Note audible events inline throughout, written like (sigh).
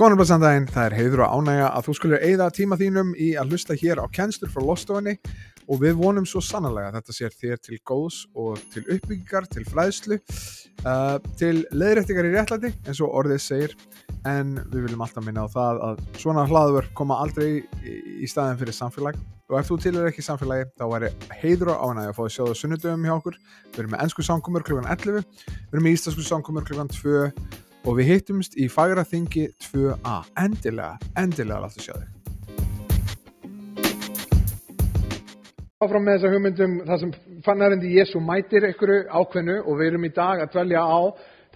Góðan og blessan daginn, það er heiður og ánægja að þú skulur eigða tíma þínum í að hlusta hér á kennslur frá Lostofinni og við vonum svo sannlega að þetta sér þér til góðs og til uppbyggingar, til fræðslu, uh, til leiðrættingar í réttlæti eins og orðið segir en við viljum alltaf minna á það að svona hlaður koma aldrei í, staðin fyrir samfélag og ef þú tilur ekki samfélagi þá væri heiður og ánægja að fá að sjá það sunnudöfum hjá okkur við erum með ennsku samkomur kl. 11 við erum með íslensku samkomur kl. 2 og við hittumst í Fagraþingi 2a endilega, endilega láttu sjá þig. Áfram með þessa hugmyndum það sem fannarindi Jésu mætir einhverju ákveðnu og við erum í dag að dvelja á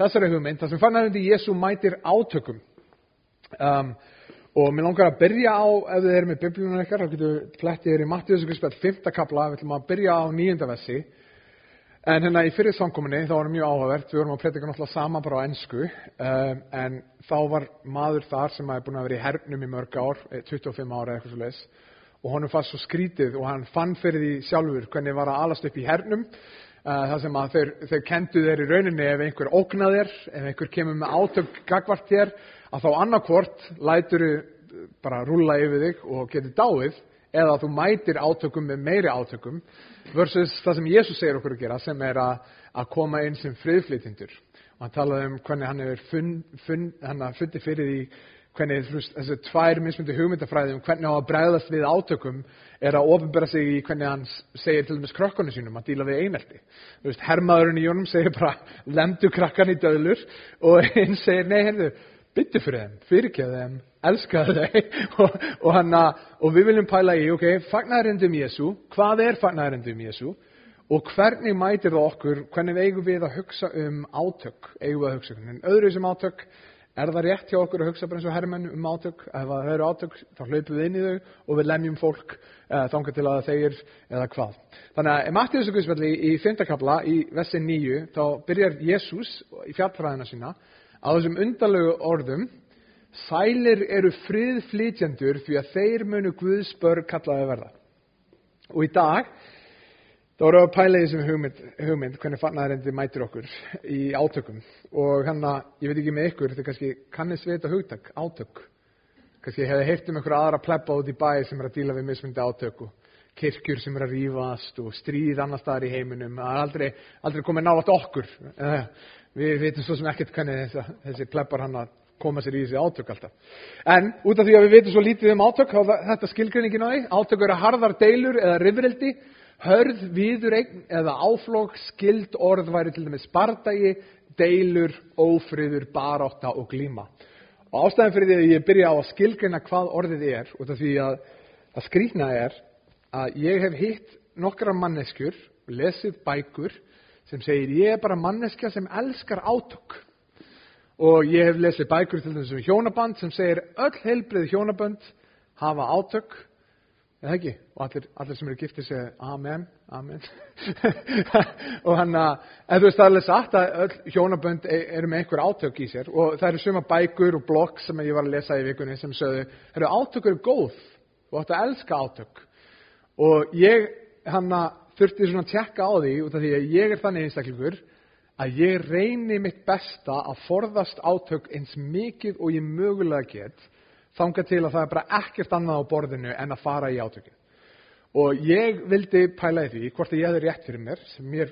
þessari hugmynd, það sem fannarindi Jésu mætir átökum. Um, og mér langar að byrja á ef þið erum með biblíunum ykkar, þá getur flettið þér í Mattiðsöku spjall 5. kapla, við ætlum að byrja á nýjunda vessi En hérna í fyrir samkominni þá var það mjög áhugavert, við vorum að predika náttúrulega saman bara á ennsku, um, en þá var maður þar sem hefði búin að vera í hernum í mörg ár, 25 ára eða eitthvað svo leiðis, og honum fannst svo skrítið og hann fann fyrir því sjálfur hvernig var að alast upp í hernum, uh, það sem að þeir, þeir kendu þeir í rauninni ef einhver ógnað þér, ef einhver kemur með átök gagvart þér, að þá annarkvort lætur bara rúla yfir þig og getur dáið, eða þú mætir átökum með meiri átökum versus það sem Jésús segir okkur að gera sem er að, að koma inn sem friðflytindur og hann talaði um hvernig hann hefur fundi fun, fundi fyrir því hvernig þessu tvær mismundi hugmyndafræði um hvernig á að bregðast við átökum er að ofinbera sig í hvernig hann segir til dæmis krökkunni sínum að díla við einelti. Hermaðurinn í jónum segir bara lemdu krakkan í döðlur. Og einn segir nei, heyrðu byttu fyrir þeim, fyrirkjöðu þeim, elskaðu (laughs) þeim og, og, hana, og við viljum pæla í, ok, fagnæðarindum Jésu, hvað er fagnæðarindum Jésu og hvernig mætir það okkur, hvernig eigum við að hugsa um átök, eigum við að hugsa um öðru sem átök, er það rétt hjá okkur að hugsa bara eins og herrmenn um átök, ef það eru átök þá hlaupum við inn í þau og við lemjum fólk uh, þángar til að þeir eða hvað. Þannig að Mattiðsson Guðsvelli í 5. kapla í vessi 9 þá byrjar Jésús í fjallfræðina sína á þessum undalögu orðum sælir eru friðflýtjandur því að þeir munu Guðsbörg kallaði verða. Og í dag þá erum við að pæla í þessum hugmynd, hugmynd hvernig fannæðarendi mætir okkur í átökum og hann að, ég veit ekki með ykkur, þau kannski kannist við þetta hugtak, átök. Kannski ég hefði heyrt um einhverja aðra pleppa út í bæ sem er að díla við mismundi átöku kirkjur sem er að rýfast og stríð annar staðar í heiminum. Það er aldrei, aldrei komið nátt okkur. Við veitum svo sem ekkert hvernig þessi pleppar hann að koma sér í þessi átök alltaf. En út af því að við veitum svo lítið um átök, þetta skilgreiningin á því, átök eru harðar deilur eða rifrildi, hörð, viðuregn eða áflók, skild orð væri til dæmis bardagi, deilur, ófriður, barátta og glíma. Og ástæðan fyrir því að ég byrja á að skilgreina hvað orðið er, út af því að það skrýtna er að ég hef hitt nokkra manneskjur, lesið bækur, sem segir ég er bara manneskja sem elskar átök og ég hef lesið bækur til þessum hjónaband sem segir öll heilbrið hjónaband hafa átök eða ekki? Og allir, allir sem eru giftið segja amen, amen. (laughs) Og hann að en þú veist það er alveg satt að öll hjónabönd e, eru með einhver átök í sér. Og það eru suma bækur og blogg sem ég var að lesa í vikunni sem sögðu, átök eru góð. Og ættu að elska átök. Og ég hann að þurfti svona að tjekka á því út af því að ég er þannig einstaklingur að ég reyni mitt besta að forðast átök eins mikið og ég mögulega get þanga til að það er bara ekkert annað á borðinu en að fara í átökin. Og ég vildi pæla í því hvort ég hefði rétt fyrir mér, sem mér,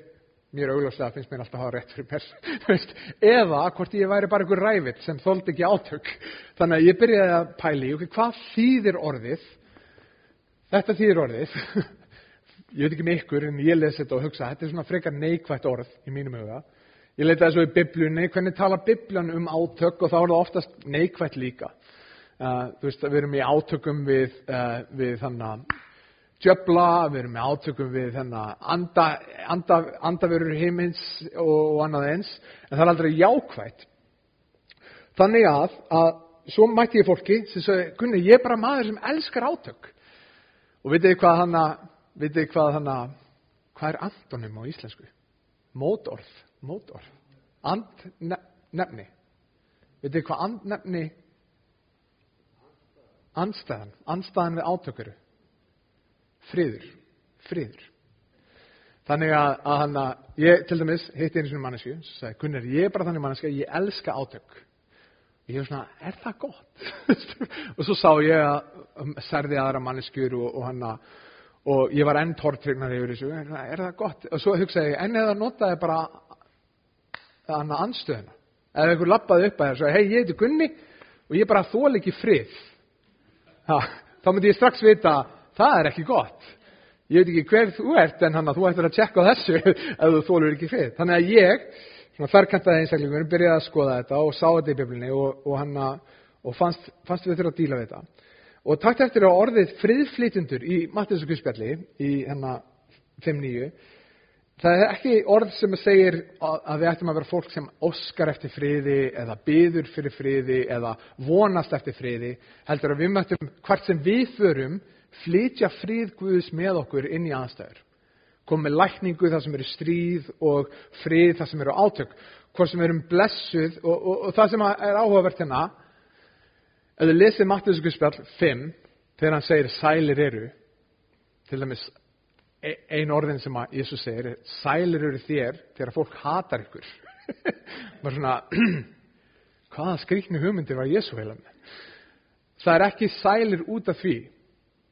mér augljóslega finnst mér alltaf að hafa rétt fyrir mér, (laughs) eða hvort ég væri bara einhver ræfitt sem þóldi ekki átök. Þannig að ég byrjaði að pæla í, ok, hvað þýðir orðið? Þetta þýðir orðið (laughs) ég veit ekki með ykkur en ég lesi þetta og hugsa þetta er svona frekar neikvægt orð í mínum huga. Ég leitaði svo í biblunni hvernig tala bibljan um átök? Og þá er það oftast neikvægt líka. Uh, þú veist við erum í átökum við, uh, við þannig djöbla, við erum í átökum við þannig anda, anda, andaverur heimins og, og annað eins. En það er aldrei jákvægt þannig að, að svo mætti ég fólki sem sagði, Gunni ég er bara maður sem elskar átök. Og vitið hvað hann að vitið hvað þannig að hvað er antonym á íslensku? Mótorð, mótorð. Andnefni. Vitið hvað andnefni? Andstæðan, andstæðan við átökuru. Friður, friður. Þannig að, að hann að, ég til dæmis hitti einu svona mannesku, sem sagði, Gunnar, ég er bara þannig manneska, ég elska átök. ég var svona, er það gott? (laughs) og svo sá ég að um, særði aðra manneskjur og, og hann og ég var enn tortrygnar yfir þessu, er, er það gott? Og svo hugsaði ég, enn eða notaði bara hann að anstöðuna. Ef einhver lappaði upp að þér og sagði, hei, ég heiti Gunni og ég bara þól ekki frið. Ha, þá myndi ég strax vita, það er ekki gott. Ég veit ekki hver þú ert, en hann að þú ættir að tjekka þessu (laughs) ef þú þólur ekki frið. Þannig að ég, svona þarkantaði einstaklingur, byrjaði að skoða þetta og sá þetta í biblinni og, og, hann, og fannst, fannst við þurfa að díla við þetta. Og takt eftir að orðið friðflýtundur í Mattiðs og Guðspjalli í hennar 5.9 Það er ekki orð sem segir að við ættum að vera fólk sem óskar eftir friði eða byður fyrir friði eða vonast eftir friði. Heldur að við möttum hvert sem við förum flytja frið Guðs með okkur inn í aðstæður. Komum með lækningu þar sem eru stríð og frið þar sem eru átök. Hvort sem erum blessuð og, og, og það sem er áhugavert hérna, ef þið lesið Mattiðskuðspjall 5 þegar hann segir sælir eru, til dæmis E- ein orðin sem að Jésús segir er sælir eru þér þegar fólk hatar ykkur. (laughs) Maður svona (clears throat) hvaða skrikni hugmyndir var Jésú heila með? Það er ekki sælir út af því.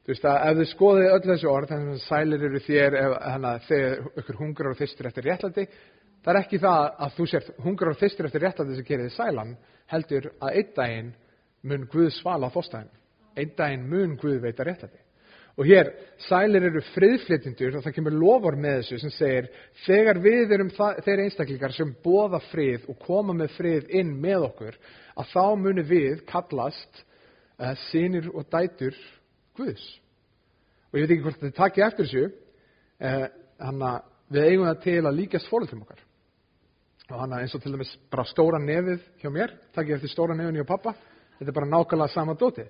Þú veist að ef þið skoðið öll þessu orð þannig að sælir eru þér ef, þegar ykkur hungrar og þystur eftir réttlæti það er ekki það að þú sér hungrar og þystur eftir réttlæti sem gerir þið sælan heldur að einn daginn mun Guð svala á þóstæðin einn daginn mun Guð veita réttlæti Og hér, sælir eru friðflytjendur og það kemur lofar með þessu sem segir þegar við erum þeir einstaklingar sem bóða frið og koma með frið inn með okkur að þá munum við kallast uh, eh, sínir og dætur Guðs. Og ég veit ekki hvort þið takkið eftir þessu, uh, hann að við eigum það til að líkast fólktum okkar. Og hann að eins og til dæmis bara stóra nefið hjá mér, takkið eftir stóra nefið hjá pappa, þetta er bara nákvæmlega sama dóti.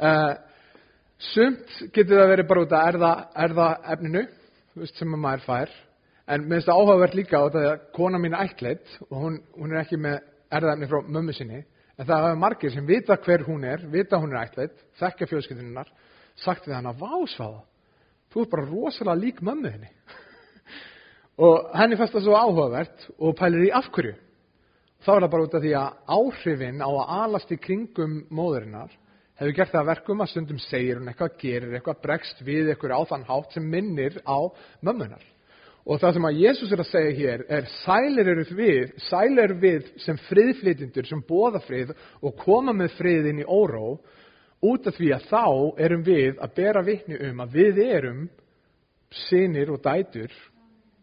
Uh, Sumt getur það verið bara út af erða, erða efninu sem maður fær. En mér finnst það áhugavert líka á þetta að kona mín er ætleitt og hún, hún er ekki með erðaefni frá mömmu sinni. En það hafa margir sem vita hver hún er vita hún er ætleitt, þekkja fjölskylduninnar sagt við hann að vásfaða þú er bara rosalega lík mömmu henni (laughs) og henni fannst það svo áhugavert og pælir í afhverju þá er það bara út af því að áhrifin á að alast í kringum móðurinnar hefur gert það verkum að stundum segir hún eitthvað, gerir eitthvað, bregst við eitthvað á þann hátt sem minnir á mömmunar. Og það sem að Jésús er að segja hér er sælir eru við, sælir við sem friðflytindur, sem bóða frið og koma með frið inn í óró út af því að þá erum við að bera vittni um að við erum sinir og dætur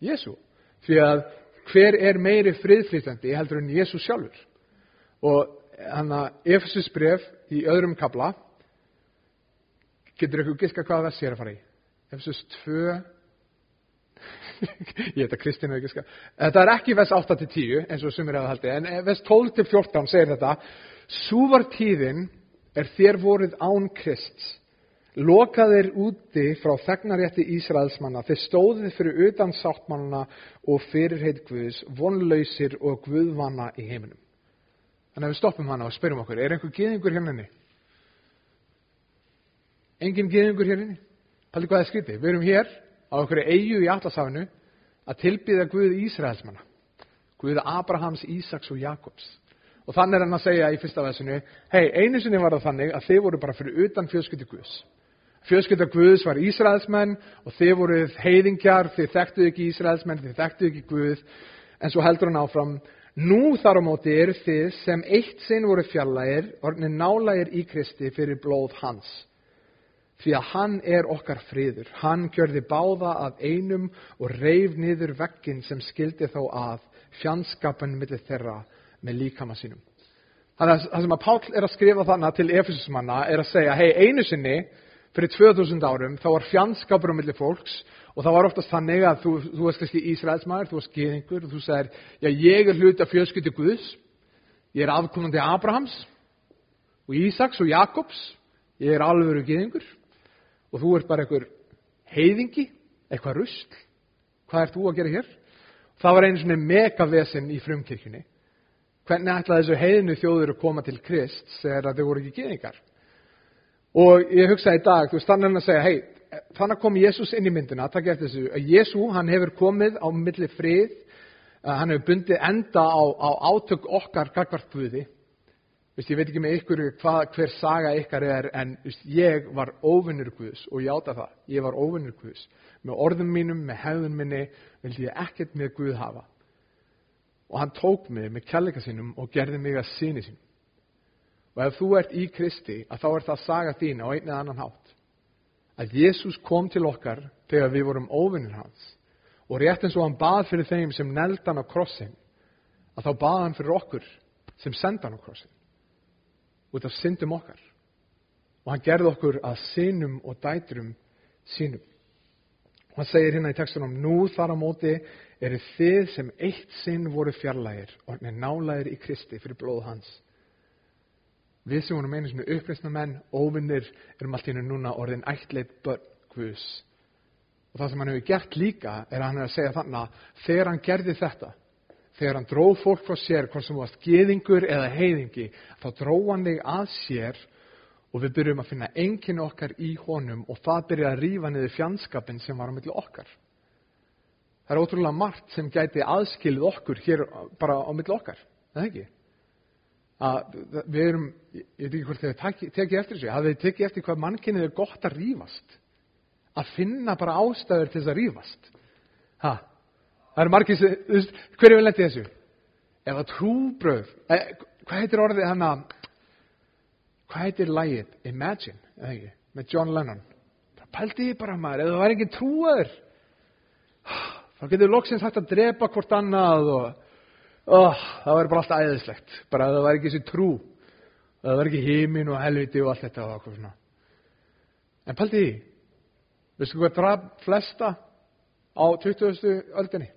Jésú. Því að hver er meiri friðflytandi heldur en Jésús sjálfur. Og hann að Efesus bref í öðrum kabla getur ykkur giska hvað ég er að fara í? Efesus 2 (laughs) ég heit að Kristinn hefur giska þetta er ekki vers 8-10 eins og sumir hefur haldið en vers 12-14 segir þetta. Sú var tíðin er þér voruð án Krist lokaðir úti frá þegnarétti Ísraelsmanna þeir stóðið fyrir utan sáttmannana og fyrirheit Guðs vonlausir og Guðvanna í heiminum Þannig að við stoppum hana og spyrjum okkur, er einhver geðingur hérna inni? Engin geðingur hérna inni? Haldur hvað það skriti? Við erum hér á okkur eigu í Allasafinu að tilbyða Guð Ísraelsmanna. Guð Abrahams, Ísaks og Jakobs. Og þannig er hann að segja í fyrsta veðsunu, hei, einu sinni var það þannig að þið voru bara fyrir utan fjösköldi Guðs. Fjöskölda Guðs var Ísraelsmenn og þið voruð heiðingjar, þið þekktuð ekki Ísraelsmenn, þið þekktuð ekki Guð, en svo heldur hann áfram, Nú þar á móti eru þið sem eitt sinn voru fjallægir, orðin nálægir í Kristi fyrir blóð hans. Því að hann er okkar friður. Hann gjörði báða að einum og reif niður vekkin sem skildi þá að fjandskapan millir þeirra með líkama sínum. Það sem að Pál er að skrifa þannig til Efesusmanna er að segja, hei einu sinni fyrir 2000 árum þá var fjandskapur á millir fólks Og það var oftast þannig að þú, þú varst kannski Ísraelsmaður, þú varst geðingur og þú sagðir, já ég er hluti af fjölskyldu Guðs, ég er afkomandi Abrahams og Ísaks og Jakobs, ég er alvöru geðingur og þú ert bara einhver heiðingi, eitthvað rusl, hvað ert þú að gera hér? Það var einu svona megavesen í frumkirkjunni. Hvernig ætlaði þessu heiðinu þjóður að koma til Krist þegar þau voru ekki geðingar? Og ég hugsaði í dag, þú stannar hann að segja, hei, þannig kom Jésús inn í myndina, takk eftir þessu, að Jésú, hann hefur komið á milli frið, hann hefur bundið enda á, á átök okkar gagvart Guði. Vist, ég veit ekki með ykkur hvað, hver saga ykkar er en vist, ég var óvinnur Guðs og ég áta það, ég var óvinnur Guðs. Með orðum mínum, með hefðun minni vildi ég ekkert með Guð hafa. Og hann tók mig með kærleika sínum og gerði mig að síni sínum og ef þú ert í Kristi að þá er það saga þín á einn eða annan hátt. Að Jésús kom til okkar þegar við vorum óvinnur hans og rétt eins og hann bað fyrir þeim sem neldan á krossin að þá bað hann fyrir okkur sem sendan á krossin út af syndum okkar. Og hann gerði okkur að sinum og dætrum sínum. Og hann segir hérna í textunum nú þar á móti eru þið sem eitt sinn voru fjarlægir og hann er nálægir í Kristi fyrir blóð hans við sem vorum einu svona uppreysna menn óvinnir erum allt í hennu núna orðin ætleitt börn Guðs. Og það sem hann hefur gert líka er að hann er að segja þannig að þegar hann gerði þetta þegar hann dróð fólk frá sér hvort sem varst geðingur eða heiðingi þá dróð hann þig að sér og við byrjum að finna enginn okkar í honum og það byrja að rífa niður fjandskapin sem var á milli okkar. Það er ótrúlega margt sem gæti aðskilið okkur hér bara á milli okkar, það ekki að við erum, ég veit ekki hvort þið tekið teki eftir þessu, hafið þið tekið eftir hvað mannkynnið er gott að rýfast að finna bara ástæður til þess að rýfast ha, það eru margir sem, þú veist, hver er við lendið þessu? Ef að trúbröð eh, hvað heitir orðið hann að hvað heitir lægið Imagine, eða ekki, með John Lennon. Pælti ég bara maður, ef það var ekki trúaður. (sighs) Þá getur loksins hægt að drepa hvort annað og oh, það væri bara alltaf æðislegt. Bara að það væri ekki þessi trú. Að það væri ekki heimin og helviti og allt þetta og okkur svona. En paldi því. Veistu hvað draf flesta á 20. öldinni?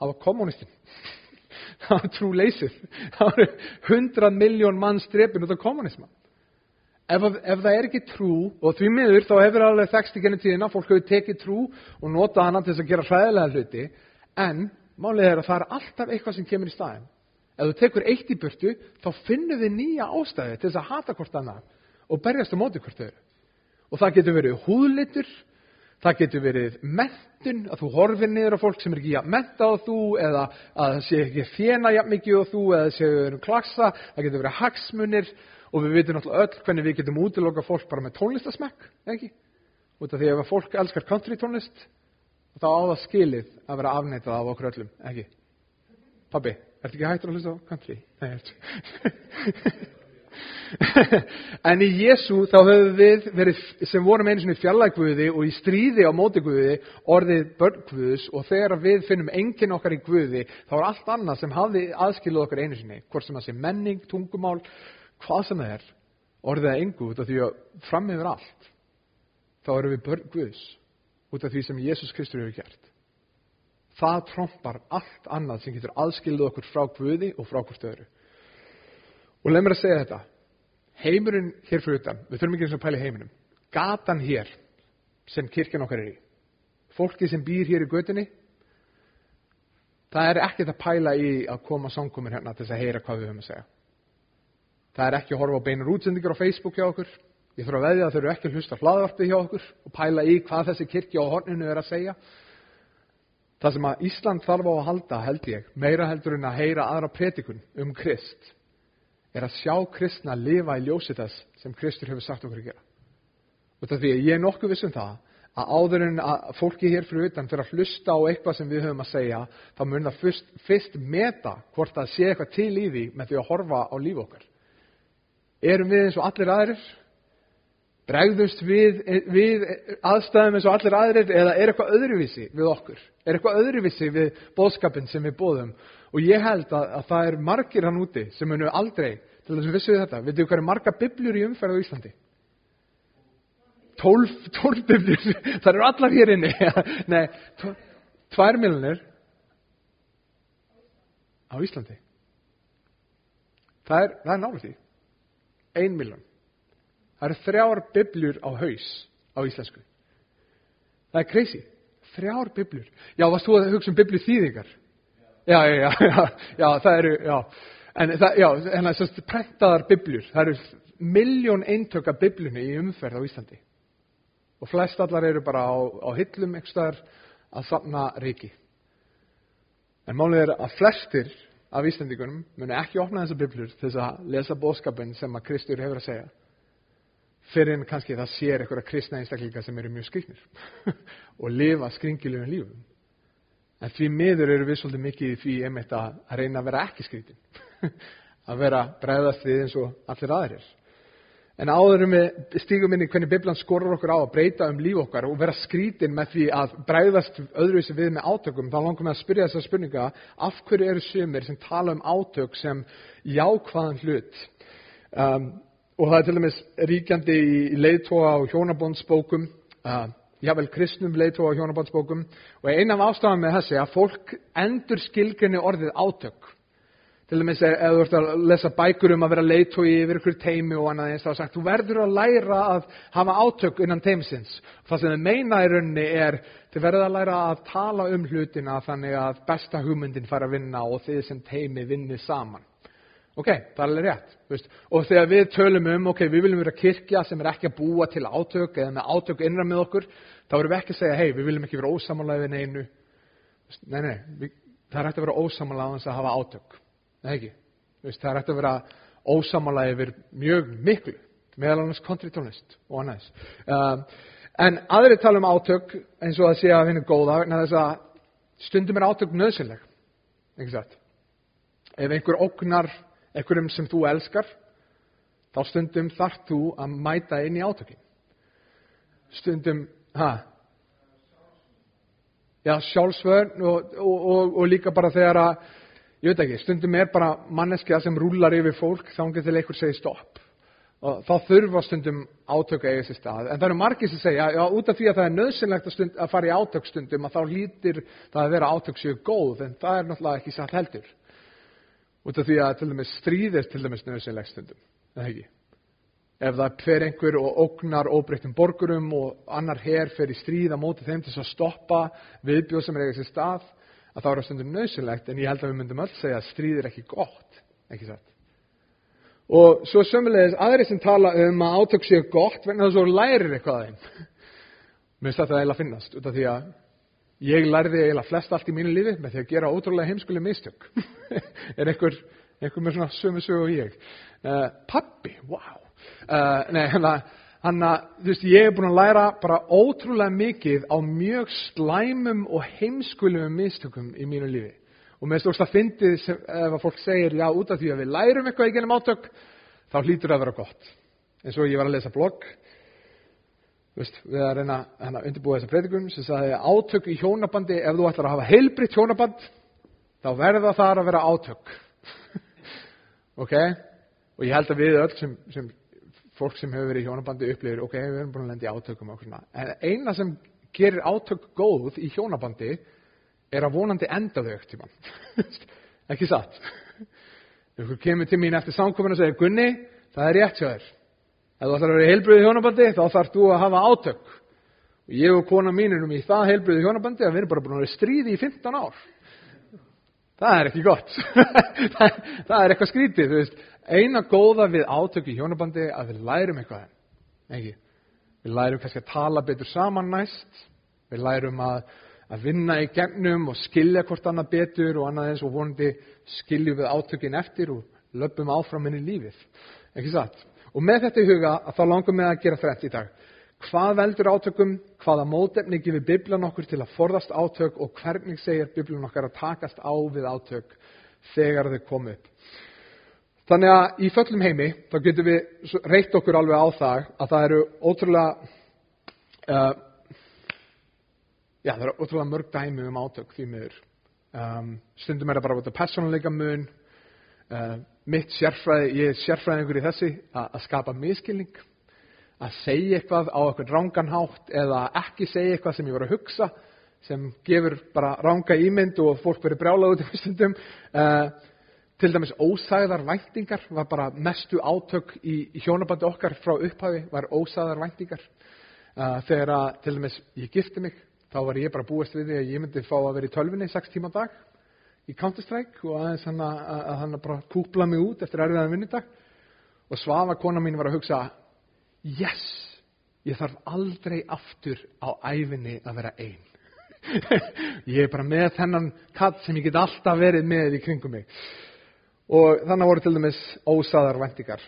Það var kommunistin (laughs) það var trú leysið það var 100 miljón mann strepin út af kommunisma ef, ef það er ekki trú og því miður þá hefur alveg þekst í genið tíðina fólk hefur tekið trú og notað hana til þess að gera hræðilega hluti en Málið er að það er alltaf eitthvað sem kemur í staðin. Ef þú tekur eitt í burtu, þá finnum við nýja ástæði til þess að hata hvort annað og berjast á móti hvort þau. Og það getur verið húðlitur, það getur verið mentun, að þú horfir niður á fólk sem er ekki jafn menta á þú, eða að það sé ekki fjena jafn mikið á þú, eða séu við erum klassa, það getur verið hagsmunir og við vitum náttúrulega öll hvernig við getum útiloka fólk bara með tónlistasmekk, ekki? Út af því að fólk elskar country tónlist, þá á það skilið að vera afneitað af okkur öllum, ekki? Pabbi, ertu ekki hættur að hlusta á country? Nei, ertu. (laughs) en í Jésu þá höfum við verið, sem vorum einu svona í fjallægguði og í stríði á móti guði, orðið börngguðus og þegar við finnum enginn okkar í guði, þá er allt annað sem hafði aðskiluð okkar einu sinni, hvort sem það sé menning, tungumál, hvað sem það er, orðið að engu því að frammiður allt, þá erum við börngguðus út af því sem Jésús Kristur hefur gert. Það trompar allt annað sem getur aðskilðið okkur frá Guði og frá hvort öðru. Og leið mér að segja þetta. Heimurinn hér fyrir utan, við þurfum ekki eins og pæli heiminum. Gatan hér sem kirkjan okkar er í. Fólki sem býr hér í gödunni, það er ekkert að pæla í að koma sangkominn hérna til þess að heyra hvað við höfum að segja. Það er ekki að horfa á beinur útsendingar á Facebook hjá okkur. Ég þurfa að veðja að þau eru ekki að hlusta hlaðvarpi hjá okkur og pæla í hvað þessi kirkja á horninu er að segja. Það sem að Ísland þarf á að halda, held ég, meira heldur en að heyra aðra predikun um Krist, er að sjá Kristna lifa í ljósi þess sem Kristur hefur sagt okkur að gera. Og það því að ég er nokkuð vissum það að áður en að fólki hér fyrir utan fyrir að hlusta á eitthvað sem við höfum að segja, þá mun það fyrst, fyrst meta hvort það sé eitthvað til í því með því að horfa á líf okkar. Erum við eins og allir aðrir? Bregðust við, við aðstæðum eins og allir aðrir eða er eitthvað öðruvísi við okkur? Er eitthvað öðruvísi við bóðskapin sem við bóðum? Og ég held að, að það er margir hann úti sem munu aldrei, til þess að vissu við þetta, veitu hvað er marga bibljur í umferð á Íslandi? Tólf, tólf bibljur, (laughs) það eru allar hér inni. (laughs) Nei, tvær miljonir á Íslandi. Það er, er nálega því. Ein miljón. Það eru þrjár bibljur á haus á íslensku. Það er crazy. Þrjár bibljur. Já, varst þú að hugsa um biblju þýðingar? Já, já, já, já, já, það eru, já. En það, já, en það er prentaðar bibljur. Það eru miljón eintöka bibljunni í umferð á Íslandi. Og flest allar eru bara á, á hillum einhverstaðar að samna ríki. En málið er að flestir af Íslandíkunum muni ekki opna þessar biblur til þess að lesa bóðskapin sem að Kristur hefur að segja fyrir en kannski það sér einhverja kristna einstaklinga sem eru mjög skriknir (laughs) og lifa skringilegum lífum. En því miður eru við svolítið mikið í því einmitt að, reyna að vera ekki skrítin. (laughs) að vera bregðast við eins og allir aðrir. En áður um við stígum inn í hvernig Biblan skorur okkur á að breyta um líf okkar og vera skrítin með því að bregðast öðruvísi við með átökum, þá langar við að spyrja þessa spurninga af hverju eru sumir sem tala um átök sem jákvæðan hlut. Um, og það er til dæmis ríkjandi í leiðtóa og hjónabónsbókum, uh, jável kristnum leiðtóa og hjónabónsbókum og eina af ástafan með þessi að fólk endur skilgrinni orðið átök. Til dæmis ef þú ert að lesa bækur um að vera leiðtói yfir ykkur teimi og annað eins þá er sagt, þú verður að læra að hafa átök innan teimsins. Það sem þau meina í rauninni er, þið verður að læra að tala um hlutina þannig að besta hugmyndin fara að vinna og þið sem teimi vinni saman. Ok, það er alveg rétt. Veist? Og þegar við tölum um, ok, við viljum vera kirkja sem er ekki að búa til átök eða með átök innra með okkur, þá erum við ekki að segja, hei, við viljum ekki vera ósamálaðið við neinu. Veist? Nei, nei, við, það er hægt að vera ósamálaðið að hafa átök. Nei, ekki. Veist? Það er hægt að vera ósamálaðið yfir mjög miklu, meðal annars kontritónist og annars. Um, en aðri tala um átök eins og að sé að finna góða, vegna þess að stundum er átök nöðsynleg. Ef einhver ógnar einhverjum sem þú elskar, þá stundum þarf þú að mæta inn í átökin. Stundum, hæ? Já, sjálfsvörn og, og, og, og líka bara þegar að, ég veit ekki, stundum er bara manneskja sem rúlar yfir fólk þá getur einhver segið stopp. Og þá þurfa stundum átök að eiga sér stað. En það eru margir sem segja, já, út af því að það er nöðsynlegt að, stund, að fara í átökstundum að þá lítir það að vera átök sér góð, en það er náttúrulega ekki satt heldur. Út af því að til dæmis stríð er til dæmis nöðsynlegt stundum, eða ekki? Ef það fer einhver og ógnar óbreyttum borgurum og annar her fer í stríð á móti þeim til að stoppa viðbjóð sem er eigið sér stað, að það eru stundum nöðsynlegt, en ég held að við myndum öll segja að stríð er ekki gott, ekki satt? Og svo sömulegis aðri sem tala um að átök séu gott, vegna þess að þú lærir eitthvað að þeim. Mér finnst þetta eiginlega finnast, út af því að ég lærði eiginlega flest allt í mínu lífi með því að gera ótrúlega heimskuleg mistök. (laughs) er einhver, einhver með svona sömu sögu og ég. Uh, pappi, wow. Uh, nei, hann að, þú veist, ég er búin að læra bara ótrúlega mikið á mjög slæmum og heimskulegum mistökum í mínu lífi. Og með stórst að fyndið ef að fólk segir, já, út af því að við lærum eitthvað í genum átök, þá hlýtur það að vera gott. En svo ég var að lesa blogg, veist, við að reyna að undirbúa þessa predikun, sem sagði átök í hjónabandi, ef þú ætlar að hafa heilbritt hjónaband, þá verða það að vera átök. (laughs) ok? Og ég held að við öll sem, sem fólk sem hefur verið í hjónabandi upplifir, ok, við erum búin að lenda í átökum. En eina sem gerir átök góð í hjónabandi er að vonandi enda þau mann. (laughs) ekki satt. Þú kemur til mín eftir samkominn og segir, Gunni, það er rétt hjá þér. Ef þú ætlar að vera í heilbriði hjónabandi, þá þarf þú að hafa átök. Og ég og kona mín erum í það heilbriði hjónabandi að við erum bara búin að vera stríði í 15 ár. Það er ekki gott. (laughs) það, það er eitthvað skrítið, þú veist. Eina góða við átök í hjónabandi að við lærum eitthvað henn. Ekki? Við lærum kannski að tala betur saman næst. Við lærum að að vinna í gegnum og skilja hvort annað betur og annað eins og vonandi skiljum við átökin eftir og löpum áfram í lífið. Ekki satt? Og með þetta í huga að þá langum við að gera þrætt í dag. Hvað veldur átökum, hvaða mótefni gefur Biblian okkur til að forðast átök og hvernig segir Biblian okkar að takast á við átök þegar þau komu upp. Þannig að í föllum heimi þá getum við reytt okkur alveg á það að það eru ótrúlega uh, Já, það eru ótrúlega mörg dæmi um átök því miður. Um, stundum er það bara út af personleika mun. Uh, mitt sérfræði, ég er sérfræðingur í þessi að, að skapa miskilning, að segja eitthvað á eitthvað ránganhátt eða ekki segja eitthvað sem ég var að hugsa, sem gefur bara ránga ímynd og fólk verið brjálað út í stundum. Uh, til dæmis ósæðar væntingar var bara mestu átök í, í hjónabandi okkar frá upphafi, var ósæðar væntingar. Uh, þegar að, til dæmis ég gifti mig, þá var ég bara búist við því að ég myndi fá að vera í tölvinni 6 tíma dag í Counter-Strike og aðeins hann að, að hann að bara kúpla mig út eftir erfiðan vinnudag og svafa kona mín var að hugsa yes, ég þarf aldrei aftur á æfinni að vera einn (laughs) ég er bara með þennan katt sem ég get alltaf verið með í kringum mig Og þannig voru til dæmis ósaðar væntingar.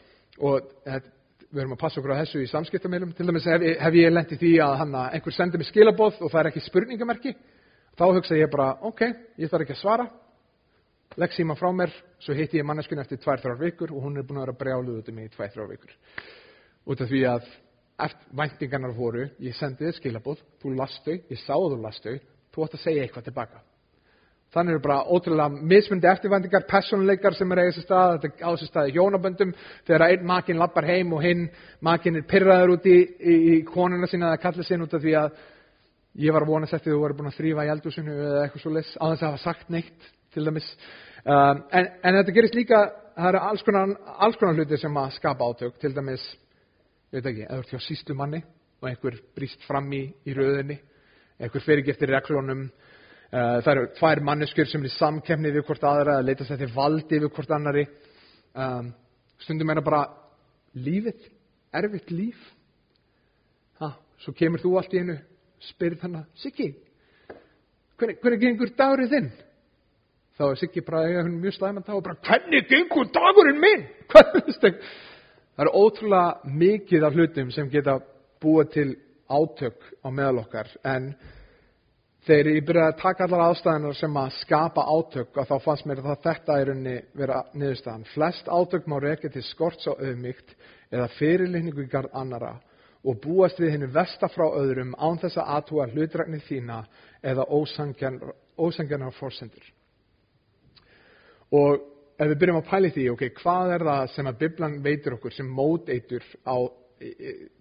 Og eh, við erum að passa okkur á þessu í samskiptamilum. Til dæmis hef, hef ég lent í því að hann, einhver sendir mig skilaboð og það er ekki spurningamerki. Þá hugsa ég bara, ok, ég þarf ekki að svara. Legg síma frá mér, svo hitti ég manneskun eftir tvær, þrjár vikur og hún er búin að vera brjáluð út um mig í tvær, þrjár vikur. Út af því að væntingarnar voru, ég sendi þið skilaboð, þú lastu, ég sá að þú lastu, þú átt að segja eitthvað tilbaka. Þannig eru bara ótrúlega mismundi eftirvæntingar, personleikar sem er eigið sér stað, þetta á sér stað í hjónaböndum, þegar einn makinn lappar heim og hinn makinn er pyrraður út í, í, í konuna sína eða kallið sinn út af því að ég var að vonast eftir þú voru búin að þrýfa í eldúsinu eða eitthvað svo leys, á þess að hafa sagt neitt til dæmis. Um, en, en þetta gerist líka, það eru alls konar, alls konar hluti sem að skapa átök, til dæmis, ég veit ekki, eða þú ert hjá sístu manni og einhver brýst fram í, í röðinni, einhver fer ekki eftir reglunum, Uh, það eru tvær manneskjur sem er í samkefni við hvort aðra að leita sér til valdi við hvort annari. Um, stundum er það bara lífið, erfitt líf. Ha, svo kemur þú allt í einu spyrir þannig, Siggi hvernig gengur dagurinn þinn þá er Siggi bara eiga hún mjög slæman dag og bara hvernig gengur dagurinn minn (laughs) það eru ótrúlega mikið af hlutum sem geta búið til átök á meðal okkar en þegar ég byrjaði að taka allar ástæðanar sem að skapa átök og þá fannst mér að þetta er unni vera niðurstaðan. Flest átök má rekja til skorts á auðmygt eða fyrirlitningu í garð annara og búast við henni versta frá öðrum án þess að aðtúa hlutræknir þína eða ósangjarnar fórsendur. Og ef við byrjum að pæli því, ok, hvað er það sem að Biblan veitur okkur sem móteitur á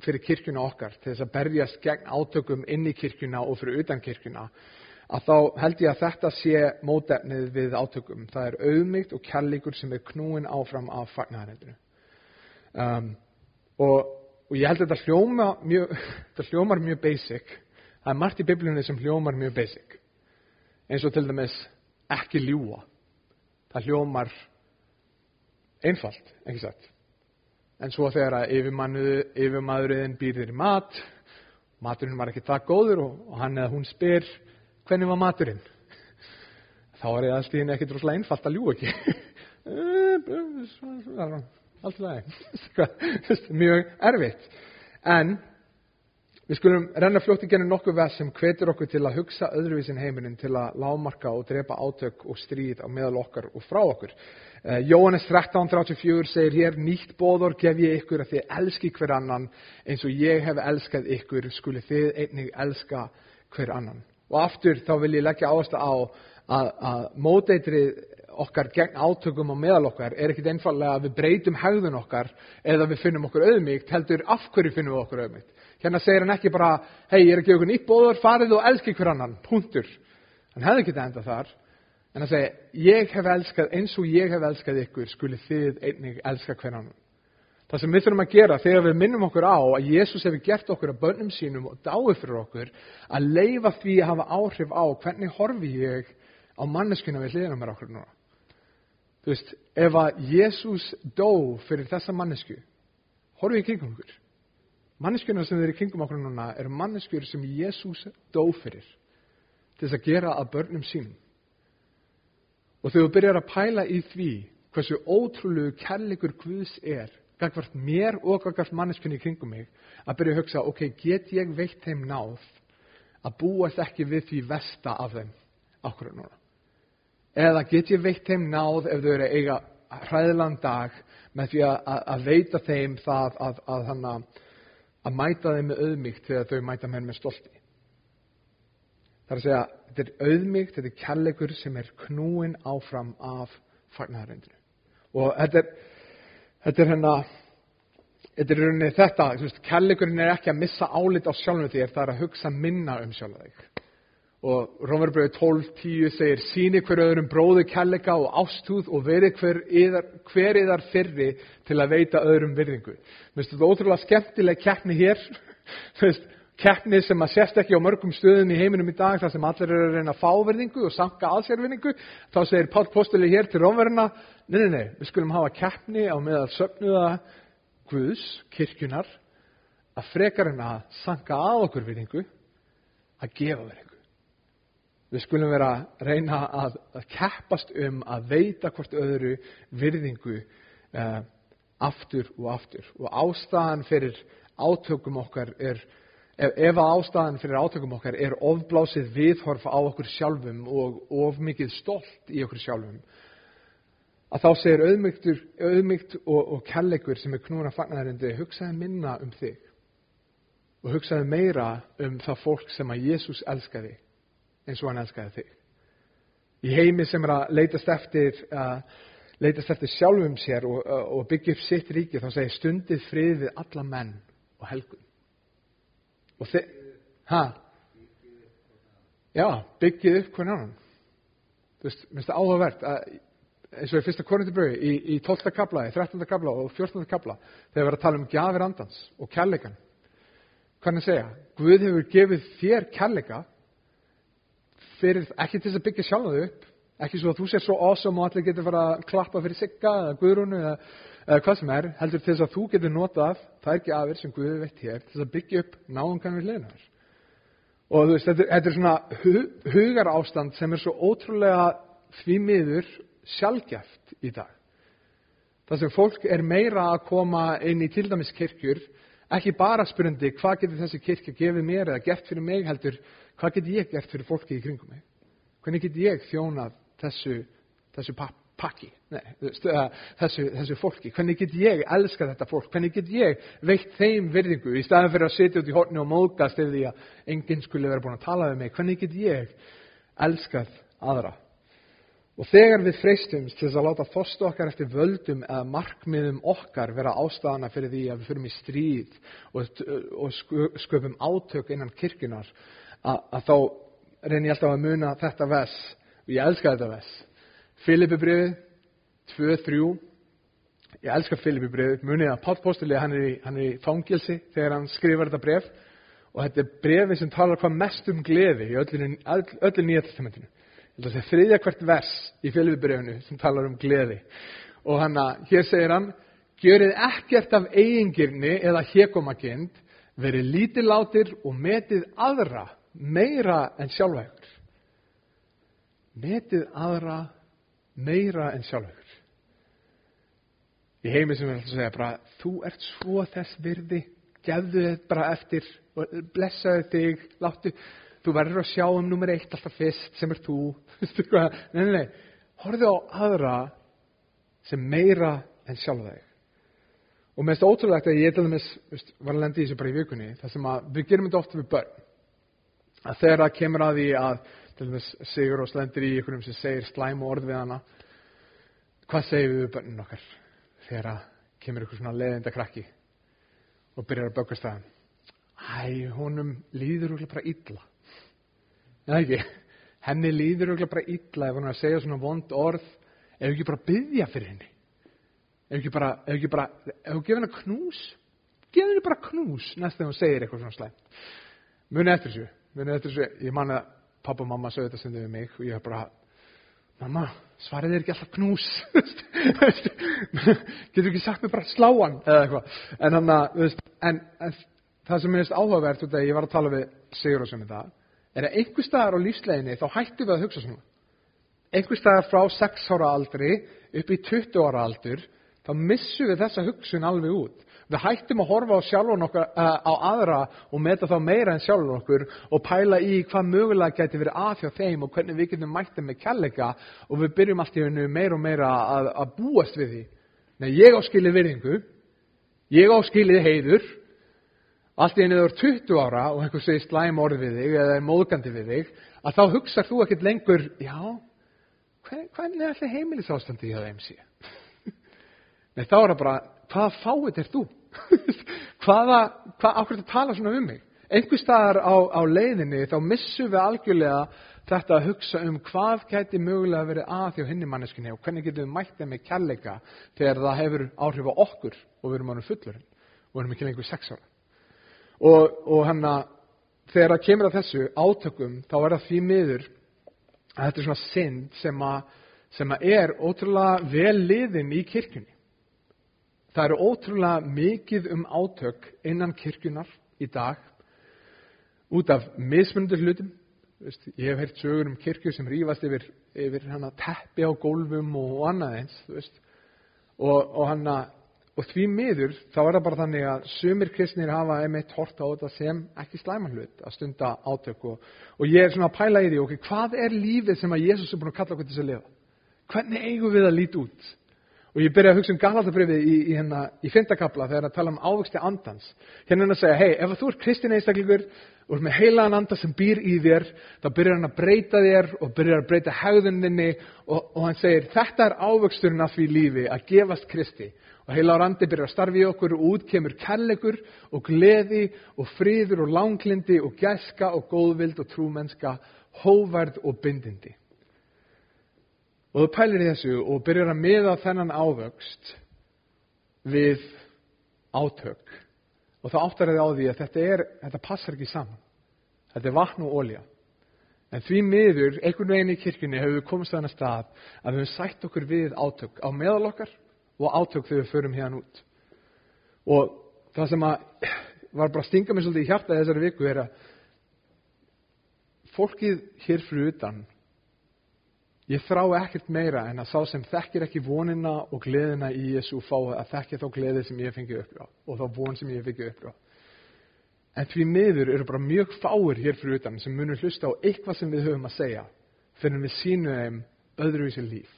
fyrir kirkjuna okkar til þess að berjast gegn átökum inn í kirkjuna og fyrir utan kirkjuna að þá held ég að þetta sé mótefnið við átökum. Það er auðmygt og kærleikur sem er knúin áfram af fagnarhendinu. Um, og, og ég held að þetta, hljóma mjög, (laughs) þetta hljómar mjög basic. Það er margt í biblíunni sem hljómar mjög basic. Eins og til dæmis ekki ljúa. Það hljómar einfalt, ekki satt. En svo þegar að yfirmaðurinn býr þér í mat, maturinn var ekki það góður og, og hann eða hún spyr hvernig var maturinn? Þá er ég alltaf inn ekkert rosalega einfalt að ljú ekki. Alltaf (laughs) það (laughs) (laughs) Mjög erfitt. En við skulum renna fljótt í genið nokkuð vers sem hvetur okkur til að hugsa öðruvísin heiminin til að lámarka og drepa átök og stríð á meðal okkar og frá okkur. Uh, Jóhannes 13.34 segir hér, nýtt bóðor gef ég ykkur að þið elski hver annan eins og ég hef elskað ykkur, skuli þið einnig elska hver annan. Og aftur þá vil ég leggja áherslu á að, að móteitrið okkar gegn átökum á meðal okkar er ekkit einfallega að við breytum hegðun okkar eða við finnum okkur auðmygt, heldur af hverju finnum við okkur auðmygt. Hérna segir hann ekki bara, hei, ég er ekki okkur nýtt bóðor, farið og elski hver annan, punktur. Hann hefði ekki enda þar. En að segja, ég hef elskað eins og ég hef elskað ykkur, skuli þið einnig elska hver annan. Það sem við þurfum að gera þegar við minnum okkur á að Jésús hefur gert okkur að bönnum sínum og dáið fyrir okkur, að leifa því að hafa áhrif á hvernig horfi ég á manneskuna við hliðina mér okkur núna. Þú veist, ef að Jésús dó fyrir þessa mannesku, horfi í kringum okkur. Manneskuna sem þeir í kringum okkur núna eru manneskur sem Jésús dó fyrir til þess að gera að börnum sínum. Og þegar þú byrjar að pæla í því hversu ótrúlegu kærleikur Guðs er, gagvart mér og gagvart manneskunni í kringum mig, að byrja að hugsa, ok, get ég veitt þeim náð að búast ekki við því vesta af þeim okkur núna? Eða get ég veitt þeim náð ef þau eru eiga hræðlan dag með því að, að, að veita þeim það að, að, að mæta þeim með auðmygt þegar þau mæta mér með stolti? Það er að segja, þetta er auðmygt, þetta er kærleikur sem er knúin áfram af fagnarhendinu. Og þetta er, þetta er hérna, þetta er rauninni þetta, kærleikurinn er ekki að missa álit á sjálfum þér, það er að hugsa minna um sjálf þig. Og Rómarbröðu 12.10 segir, síni hver öðrum bróðu kærleika og ástúð og veri hver yðar, hver yðar fyrri til að veita öðrum virðingu. Mér finnst þetta ótrúlega skemmtileg keppni hér, (laughs) keppni sem að sérst ekki á mörgum stöðum í heiminum í dag þar sem allir eru að reyna að fá verðingu og sanka aðsérverðingu þá segir Pál Postuli hér til Rómverðina nei, nei, nei, við skulum hafa keppni á meðal söfnuða Guðs, kirkjunar að frekar en að sanka að okkur verðingu að gefa verðingu Við skulum vera að reyna að, að keppast um að veita hvort öðru virðingu uh, aftur og aftur. Og ástæðan fyrir átökum okkar er, ef, ef ástæðan fyrir átökum okkar er ofblásið viðhorf á okkur sjálfum og of mikið stolt í okkur sjálfum, að þá segir auðmygt og, og kellegur sem er knúna fagnarindi, hugsaði minna um þig og hugsaði meira um það fólk sem að Jésús elskaði eins og hann elskaði þig. Í heimi sem er að leitast eftir, uh, leitast eftir sjálfum sér og, uh, og byggja upp sitt ríki þá segir stundið frið við alla menn og helgun. Og þið, hæ? Já, byggið upp hvernig annan. Þú veist, minnst það áhugavert að eins og í fyrsta korundibröði, í, í 12. kabla, í 13. kabla og 14. kabla, þegar við erum að tala um gjafir andans og kærleikan. Hvernig segja? Guð hefur gefið þér kærleika fyrir, ekki til þess að byggja sjálf þau upp, ekki svo að þú sér svo awesome og allir getur fara að klappa fyrir sigga eða guðrúnu eða, eða hvað sem er, heldur til þess að þú getur notað þær gjafir sem Guði veit hér til þess að byggja upp náðungan við liðnar. Og þú veist, þetta, þetta er svona hu, hugar ástand sem er svo ótrúlega því miður sjálfgeft í dag. Það sem fólk er meira að koma inn í til dæmis kirkjur, ekki bara spurandi hvað getur þessi kirkja gefið mér eða gert fyrir mig heldur, hvað getur ég gert fyrir fólki í kringum mig? Hvernig getur ég þjónað þessu, þessu pakki, Nei, þessu, þessu fólki? Hvernig getur ég elskað þetta fólk? Hvernig getur ég veikt þeim virðingu í staðan fyrir að sitja út í horni og móðgast ef því að enginn skulle vera búin að tala við mig? Hvernig getur ég elskað aðra? Og þegar við freystumst til þess að láta þostu okkar eftir völdum eða markmiðum okkar vera ástæðana fyrir því að við fyrum í stríð og, og sköpum átök innan kirkunar, að, þá reynir ég alltaf að muna þetta vers. Og ég elska þetta vers. Filipibriðið 2-3 ég elska Filipibriðið, munið að Páll Póstuli hann hann er í fangilsi þegar hann skrifar þetta bref og þetta er brefið sem talar hvað mest um gleði í öllu, öllu nýja testamentinu. Þetta er þriðja hvert vers í fjöluðbreyfunu sem talar um gleði. Og hann að, hér segir hann gjörið ekkert af eigingirni eða hekomakind verið lítilátir og metið aðra meira en sjálfægur metið aðra meira en sjálfægur í heimi sem við ætlum að segja bara, þú ert svo þess virði gefðu þið bara eftir blessaðu þig, láttu þú verður að sjá um nummer eitt alltaf fyrst sem er þú. (laughs) Nei, nei, nei, horfið á aðra sem meira en sjálf þig og mest ótrúlegt að ég til dæmis var að lendi í þessu bara í vikunni þar sem að við gerum þetta ofta við börn að þegar það kemur að því að til dæmis Sigur og slendir í ykkurum sem segir slæm og orð við hana hvað segir við börnun okkar þegar það kemur ykkur svona leðinda krakki og byrjar að bökast það Æ, honum líður úrlega bara illa. Eða ekki, henni líður auðvitað bara illa ef hann er að segja svona vond orð. Ef ekki bara byggja fyrir henni? Ef ekki bara, ef ekki bara ef ekki gefa henni knús? Gefa henni bara knús næst þegar hún segir eitthvað svona slæmt. Muni eftir þessu, muni eftir þessu ég man að pappa og mamma sögðu þetta sem þau við mig og ég hef bara mamma, svarið er ekki alltaf knús (laughs) getur ekki sagt mig bara sláan eða eitthvað en, en, en það sem minnst áhugavert ég var að tala við Sigur og sem þetta er að einhver staðar á lífsleginni þá hættum við að hugsa svona. Einhver staðar frá 6 ára aldri upp í 20 ára aldur, þá missum við þessa hugsun alveg út. Við hættum að horfa á sjálfur okkar, uh, á aðra og meta þá meira en sjálfur okkur og pæla í hvað mögulega geti verið að hjá þeim og hvernig við getum mættið með kjallega og við byrjum allt í hennu meira og meira að, að búast við því. Nei, ég áskilið virðingu, ég áskilið heiður, allt í þegar þú er 20 ára og einhver segir slæm orð við þig eða er móðgandi við þig, að þá hugsað þú ekkert lengur, já, hvernig er allir heimilisástandi í það (laughs) MC? Nei, þá er það bara, hvaða fáið er þú? (laughs) hvaða, hvað, ákveður þetta tala svona um mig? Einhver staðar á, á leiðinni þá missum við algjörlega þetta að hugsa um hvað gæti mögulega verið að á hinni manneskinni og hvernig getum við mættið með kærleika þegar það hefur áhrif á okkur og við erum ánum fullurinn og við erum ekki lengur sex ára og, og hann að þegar það kemur að þessu átökum þá er það því miður að þetta er svona synd sem að, sem að er ótrúlega vel liðin í kirkjunni. Það eru ótrúlega mikið um átök innan kirkjunar í dag út af mismundur hlutum, Veist, ég hef heyrt sögur um kirkju sem rýfast yfir, yfir teppi á gólfum og annað eins og, og, hana, og því miður þá er það bara þannig að sumir kristnir hafa einmitt hort á þetta sem ekki slæman hlut að stunda átök og, og ég er svona að pæla í því ok, hvað er lífið sem að Jésús er búin að kalla okkur til þess að lifa? Hvernig eigum við að líti út og ég byrja að hugsa um Galatabrifið í, í, hérna, í fyntakabla þegar að tala um ávöxti andans. Hérna er hann að segja, hei, ef þú ert kristin einstaklingur og ert með heilagan anda sem býr í þér þá byrjar hann að breyta þér og byrjar að breyta hegðuninni og, og hann segir, þetta er ávöxturinn af því lífi að gefast kristi. Og heilagan andi byrjar að starfi í okkur og út kemur kærleikur og gleði og fríður og langlindi og gæska og góðvild og trúmennska hóverð og bindindi og þú pælir þessu og byrjar að miða þennan ávöxt við átök. Og það áttar þið á því að þetta, er, þetta passar ekki saman. Þetta er vatn og ólja en því miður, einhvern veginn í kirkjunni hefur við komist þennan stað að við hefum sætt okkur við átök á meðal okkar og átök þegar við förum hérna út. Og það sem (clears throat) var bara að stinga mig svolítið í hjarta þessari viku er að fólkið hér fyrir utan Ég þrá ekkert meira en að sá sem þekkir ekki vonina og gleðina í Jésu fá að þekkja þá gleði sem ég fengi upplá og þá von sem ég fengi upplá. En því miður eru bara mjög fáir hér fyrir utan sem munur hlusta á eitthvað sem við höfum að segja fyrir við sínum þeim öðruvísi líf.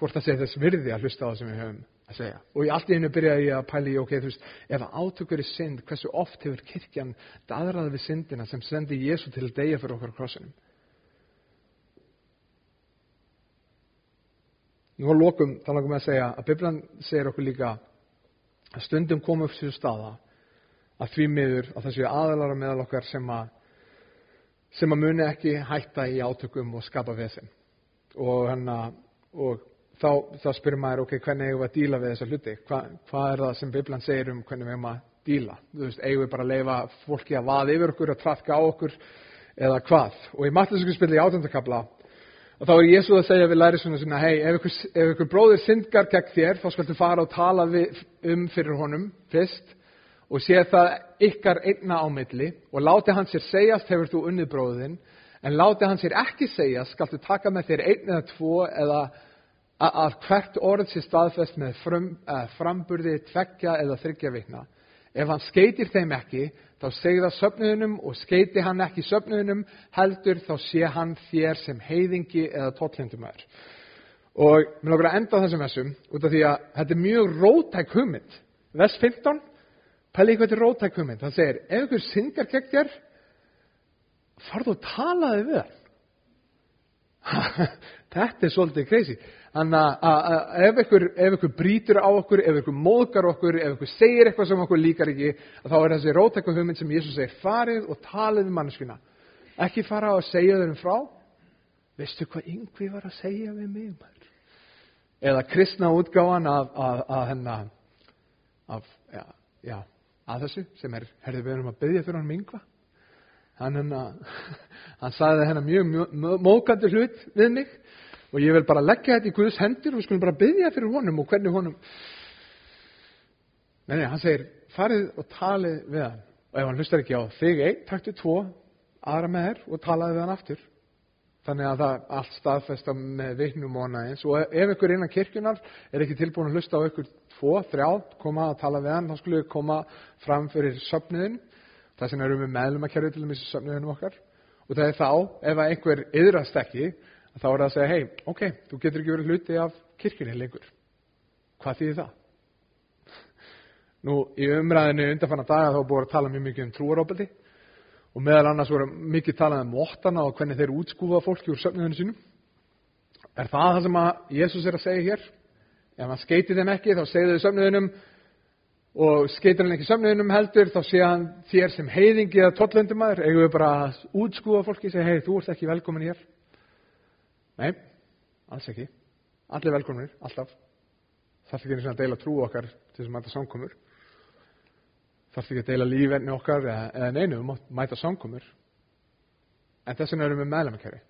Hvort það segir þess virði að hlusta á það sem við höfum að segja. Og í allt í einu byrjaði ég að pæli, ok, þú veist, ef átökur er synd, hversu oft hefur kirkjan daðraði við syndina sem sendi Jésu til að deyja fyrir okkur krossinum? Nú á lokum þá langum við að segja að Biblan segir okkur líka að stundum koma upp sér staða að því miður að það séu aðalara meðal okkar sem að sem að muni ekki hætta í átökum og skapa vesen. Og, hana, og þá, þá spyrir maður ok, hvernig eigum við að díla við þessa hluti? Hva, hvað er það sem Biblan segir um hvernig við eigum að díla? Þú veist, eigum við bara að leifa fólki að vaða yfir okkur að trafka á okkur eða hvað? Og í matlisku spil í átjöndakabla Og þá er Jésu að segja við lærisunum sinna, hei, ef ykkur, ef ykkur bróðir syndgar gegn þér, þá skaltu fara og tala við, um fyrir honum fyrst og sé það ykkar einna ámiðli og láti hann sér segjast hefur þú unnið bróðin, en láti hann sér ekki segjast, skaltu taka með þér einn eða tvo eða að hvert orð sé staðfest með frum, framburði, tveggja eða þryggja vikna. Ef hann skeitir þeim ekki, þá segða söfnuðunum og skeiti hann ekki söfnuðunum, heldur þá sé hann þér sem heiðingi eða tóllindumær. Og mér lókur að enda þessum þessum, út af því að þetta er mjög rótæk hugmynd. Vest 15, pæli ykkur til rótæk hugmynd. Það segir, ef ykkur syngar gegn þér, farðu og talaði við hann. (laughs) þetta er svolítið crazy. Þannig að ef ykkur, ef ykkur brítur á okkur, ef ykkur móðgar okkur, ef ykkur segir eitthvað sem okkur líkar ekki, þá er þessi rótækku hugmynd sem Jésús segir, farið og talið við manneskuna. Ekki fara og segja þeim frá. Veistu hvað yngvi var að segja við mig? Maður? Eða kristna útgáðan af, af, af hennar, af, já, já, að þessu, sem er, herðu við erum að byggja fyrir hann yngva. Hann, hennar, (laughs) hann sagði hennar mjög, mókandi hlut við mig og ég vil bara leggja þetta í Guðs hendur og við skulum bara byggja fyrir honum og hvernig honum nei, nei, hann segir farið og talið við hann. Og ef hann hlustar ekki á þig einn, taktu tvo aðra með þér og talaði við hann aftur. Þannig að það allt staðfesta með vittnum og annað eins. Og ef ykkur innan kirkjunar er ekki tilbúin að hlusta á ykkur tvo, þrjá, koma að tala við hann þá skulle við koma fram fyrir söfniðin það sem erum við meðlum að kerja til þessi söfniðinum okkar og það er þá, ef einhver yðrast ekki þá er það að segja, hei, ok, þú getur ekki verið hluti af kirkjunni lengur. Hvað þýðir það? (laughs) Nú, í umræðinu undanfanna daga þá búið að tala mjög mikið um trúarópaldi og meðal annars voru mikið talað um móttana og hvernig þeir útskúfa fólki úr söfniðinu sínum. Er það það sem að Jésús er að segja hér? Ef hann skeiti þeim ekki, þá segir þau söfniðinum og skeitir hann ekki söfniðinum heldur, þá sé hann þér sem heiðingi eða tollendumæður, eigum við bara að útskúfa fólki og segja, hei, þú ert ekki velkomin hér. Nei, alls ekki. Allir velkomnir, alltaf. Þarf ekki að deila trú okkar til þess að mæta samkomur. Þarf ekki að deila lífenni okkar eða, neinu um mæta samkomur. En þess vegna erum við meðlemmakæri.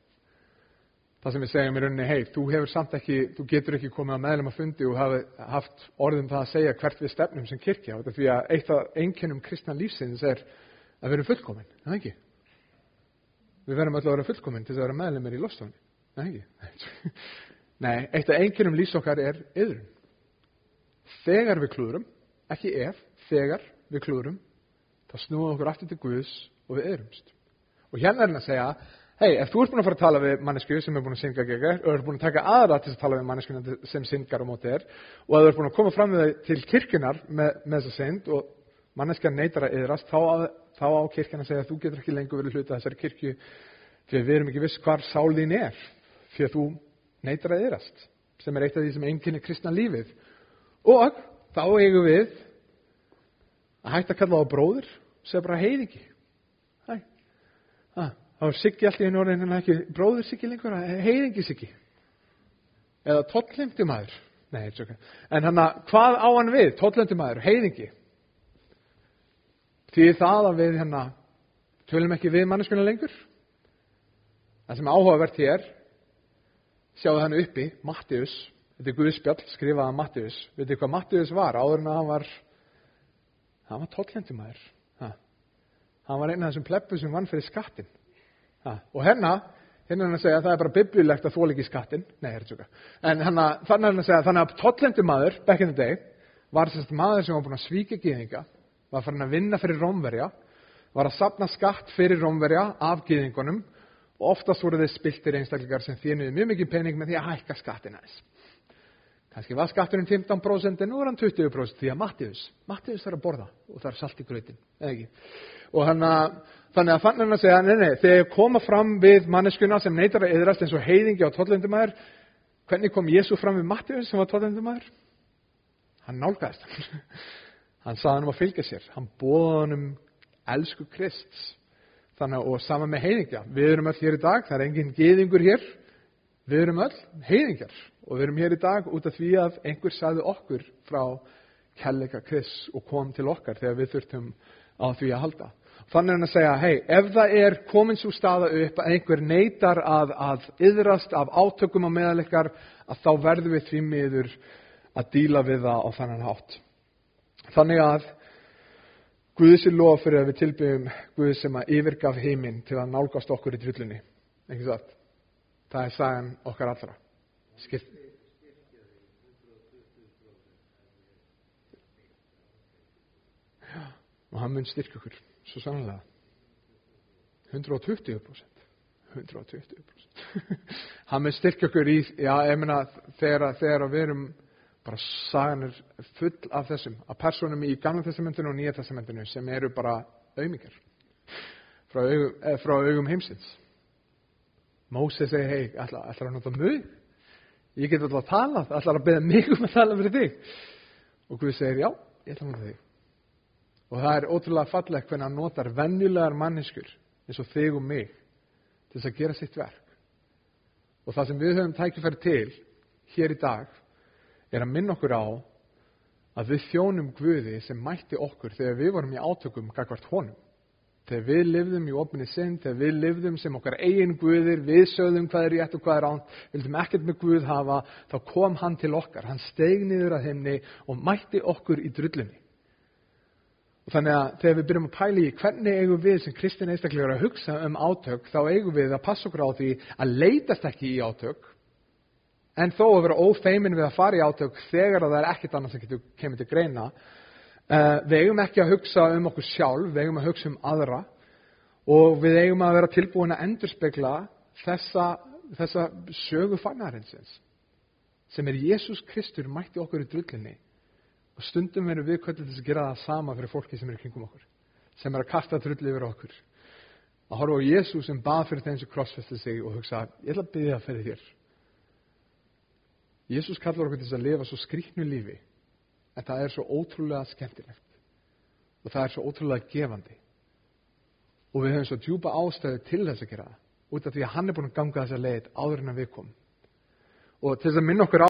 Það sem við segjum í rauninni, hei, þú hefur samt ekki, þú getur ekki komið að meðlema fundi og hafi haft orðum það að segja hvert við stefnum sem kirkja. Þetta er því að eitt af einkennum kristna lífsins er að vera fullkomin, það ekki? Við verðum öll að vera fullkomin til þess að vera meðlumir í lofstofunni. Nei, ekki. (laughs) Nei, eitt af einkennum lýs okkar er yðrun. Þegar við klúðurum, ekki ef, þegar við klúðurum, þá snúum við okkur aftur til Guðs og við yðrumst. Og hérna er hann að segja, hei, ef þú ert búin að fara að tala við mannesku sem er búin að synga gegn þér og er búin að taka aðra til að tala við manneskuna sem syngar á móti þér og að þú ert búin að koma fram við þau til kirkjunar með, með þessa synd og manneskjan neytar að yðrast, þá, á- þá á kirkjan að segja að þú getur ekki lengur verið hluta þessari kirkju að við erum ekki viss hvar sál þín er að þú neytar að yðrast sem er eitt af því sem einnkynni kristna lífið og þá eigum við að hætta að kalla á bróður segja bara heiðingi Hæ. Þá er Siggi allt í einu orðin en ekki bróður Siggi lengur heiðingi Siggi. Eða tolllemdi maður Nei, okay. en hann að hvað á hann við? Tolllemdi maður, heiðingi. Því það að við hérna tölum ekki við manneskuna lengur. Það sem er áhugavert hér sjáðu hann uppi Mattius, þetta er Guðspjall skrifaða Mattius, veitir hvað Mattius var áður en að hann var hann var tolllemdi maður ha. hann var einn af þessum plebbu sem vann fyrir skattin ha. og hérna hérna hann að segja að það er bara biblilegt að þóla ekki skattin nei, er þetta en hana, þannig hann að segja þannig að tolllemdi maður back in the day var þess maður sem var búin að svíka gýðinga var farin að vinna fyrir rómverja var að sapna skatt fyrir rómverja af gýðingunum og oftast voru þeir spiltir einstaklingar sem þjónuðu mjög mikið pening með því að hækka skattin aðeins kannski var skatturinn 15% en nú er hann 20% því að Mattius Mattius þarf að borða og er salt í grötin eða ekki? Og hann að þannig að fann hann að segja nei, nei, þegar koma fram við manneskuna sem neytar að yðrast eins og heiðingi á tollendumæður hvernig kom Jésu fram við Mattius sem var tollendumæður? Hann nálgæðist hann. (laughs) Hann saði hann um að fylgja sér. Hann bóða hann um elsku Krist þannig að og sama með heiðingja. Við erum öll hér í dag, það er engin geðingur hér. Við erum öll heiðingjar og við erum hér í dag út af því að einhver sagði okkur frá kelleika Krist og kom til okkar þegar við þurftum á því að halda þannig er hann að segja, hei, ef það er komin svo staða upp að einhver neytar að, að yðrast af átökum á meðalikar að þá verðum við því miður að díla við það á þannan hátt þannig að Guði sér lofa fyrir að við tilbyggjum Guði sem að yfirgaf heiminn til að nálgast okkur í drullunni. Það er sagan okkar allra. Skipt. Já, og hann mun styrka okkur, svo sannlega. 120 120 hann mun styrka okkur í, já, ég meina, þegar, þegar við erum bara sagan er full af þessum að personum í gamla testamentinu og nýja testamentinu sem eru bara auðmikar frá, augum, eh, frá augum heimsins. Mósið segir hei, ætlar, ætlar að nota mjög ég get alltaf að tala ætlar að beða mig um að tala fyrir þig? Og Guð segir já, ég ætla að nota þig. Og það er ótrúlega fallegt hvernig hann notar venjulegar manneskur eins og þig og mig til þess að gera sitt verk. Og það sem við höfum tækifæri til hér í dag er að minna okkur á að við þjónum Guði sem mætti okkur þegar við vorum í átökum gagvart honum. Þegar við lifðum í opinni sinn, þegar við lifðum sem okkar eigin Guðir, við sögðum hvað er rétt og hvað er ánt, vildum ekkert með Guð hafa, þá kom hann til okkar. Hann steig niður að heimni og mætti okkur í drullunni. Og þannig að þegar við byrjum að pæla í hvernig eigum við sem kristin einstaklegar að hugsa um átök, þá eigum við að passa okkur á því að leitast ekki í átök, en þó að vera ófeimin við að fara í átök þegar það er ekkert annað sem getur kemur til greina við eigum ekki að hugsa um okkur sjálf við eigum að hugsa um aðra og við eigum að vera tilbúin að endurspegla þessa, þessa sögu fagnarinsins sem er Jésús Kristur mætti okkur í drullinni og stundum verður við kvöldur til að gera það sama fyrir fólki sem er kringum okkur sem er að kasta drulli yfir okkur. Að horfa á Jésús sem bað fyrir þeim sem krossfesti sig og hugsa ég ætla að byggja fyrir þér. Jésús kallar okkur til þess að lifa svo skrýknu lífi en það er svo ótrúlega skemmtilegt. Og það er svo ótrúlega gefandi. Og við höfum svo djúpa ástæðu til þess að gera það út af því að hann er búin að ganga þessa leið áður en við komum. Og til þess að minna okkur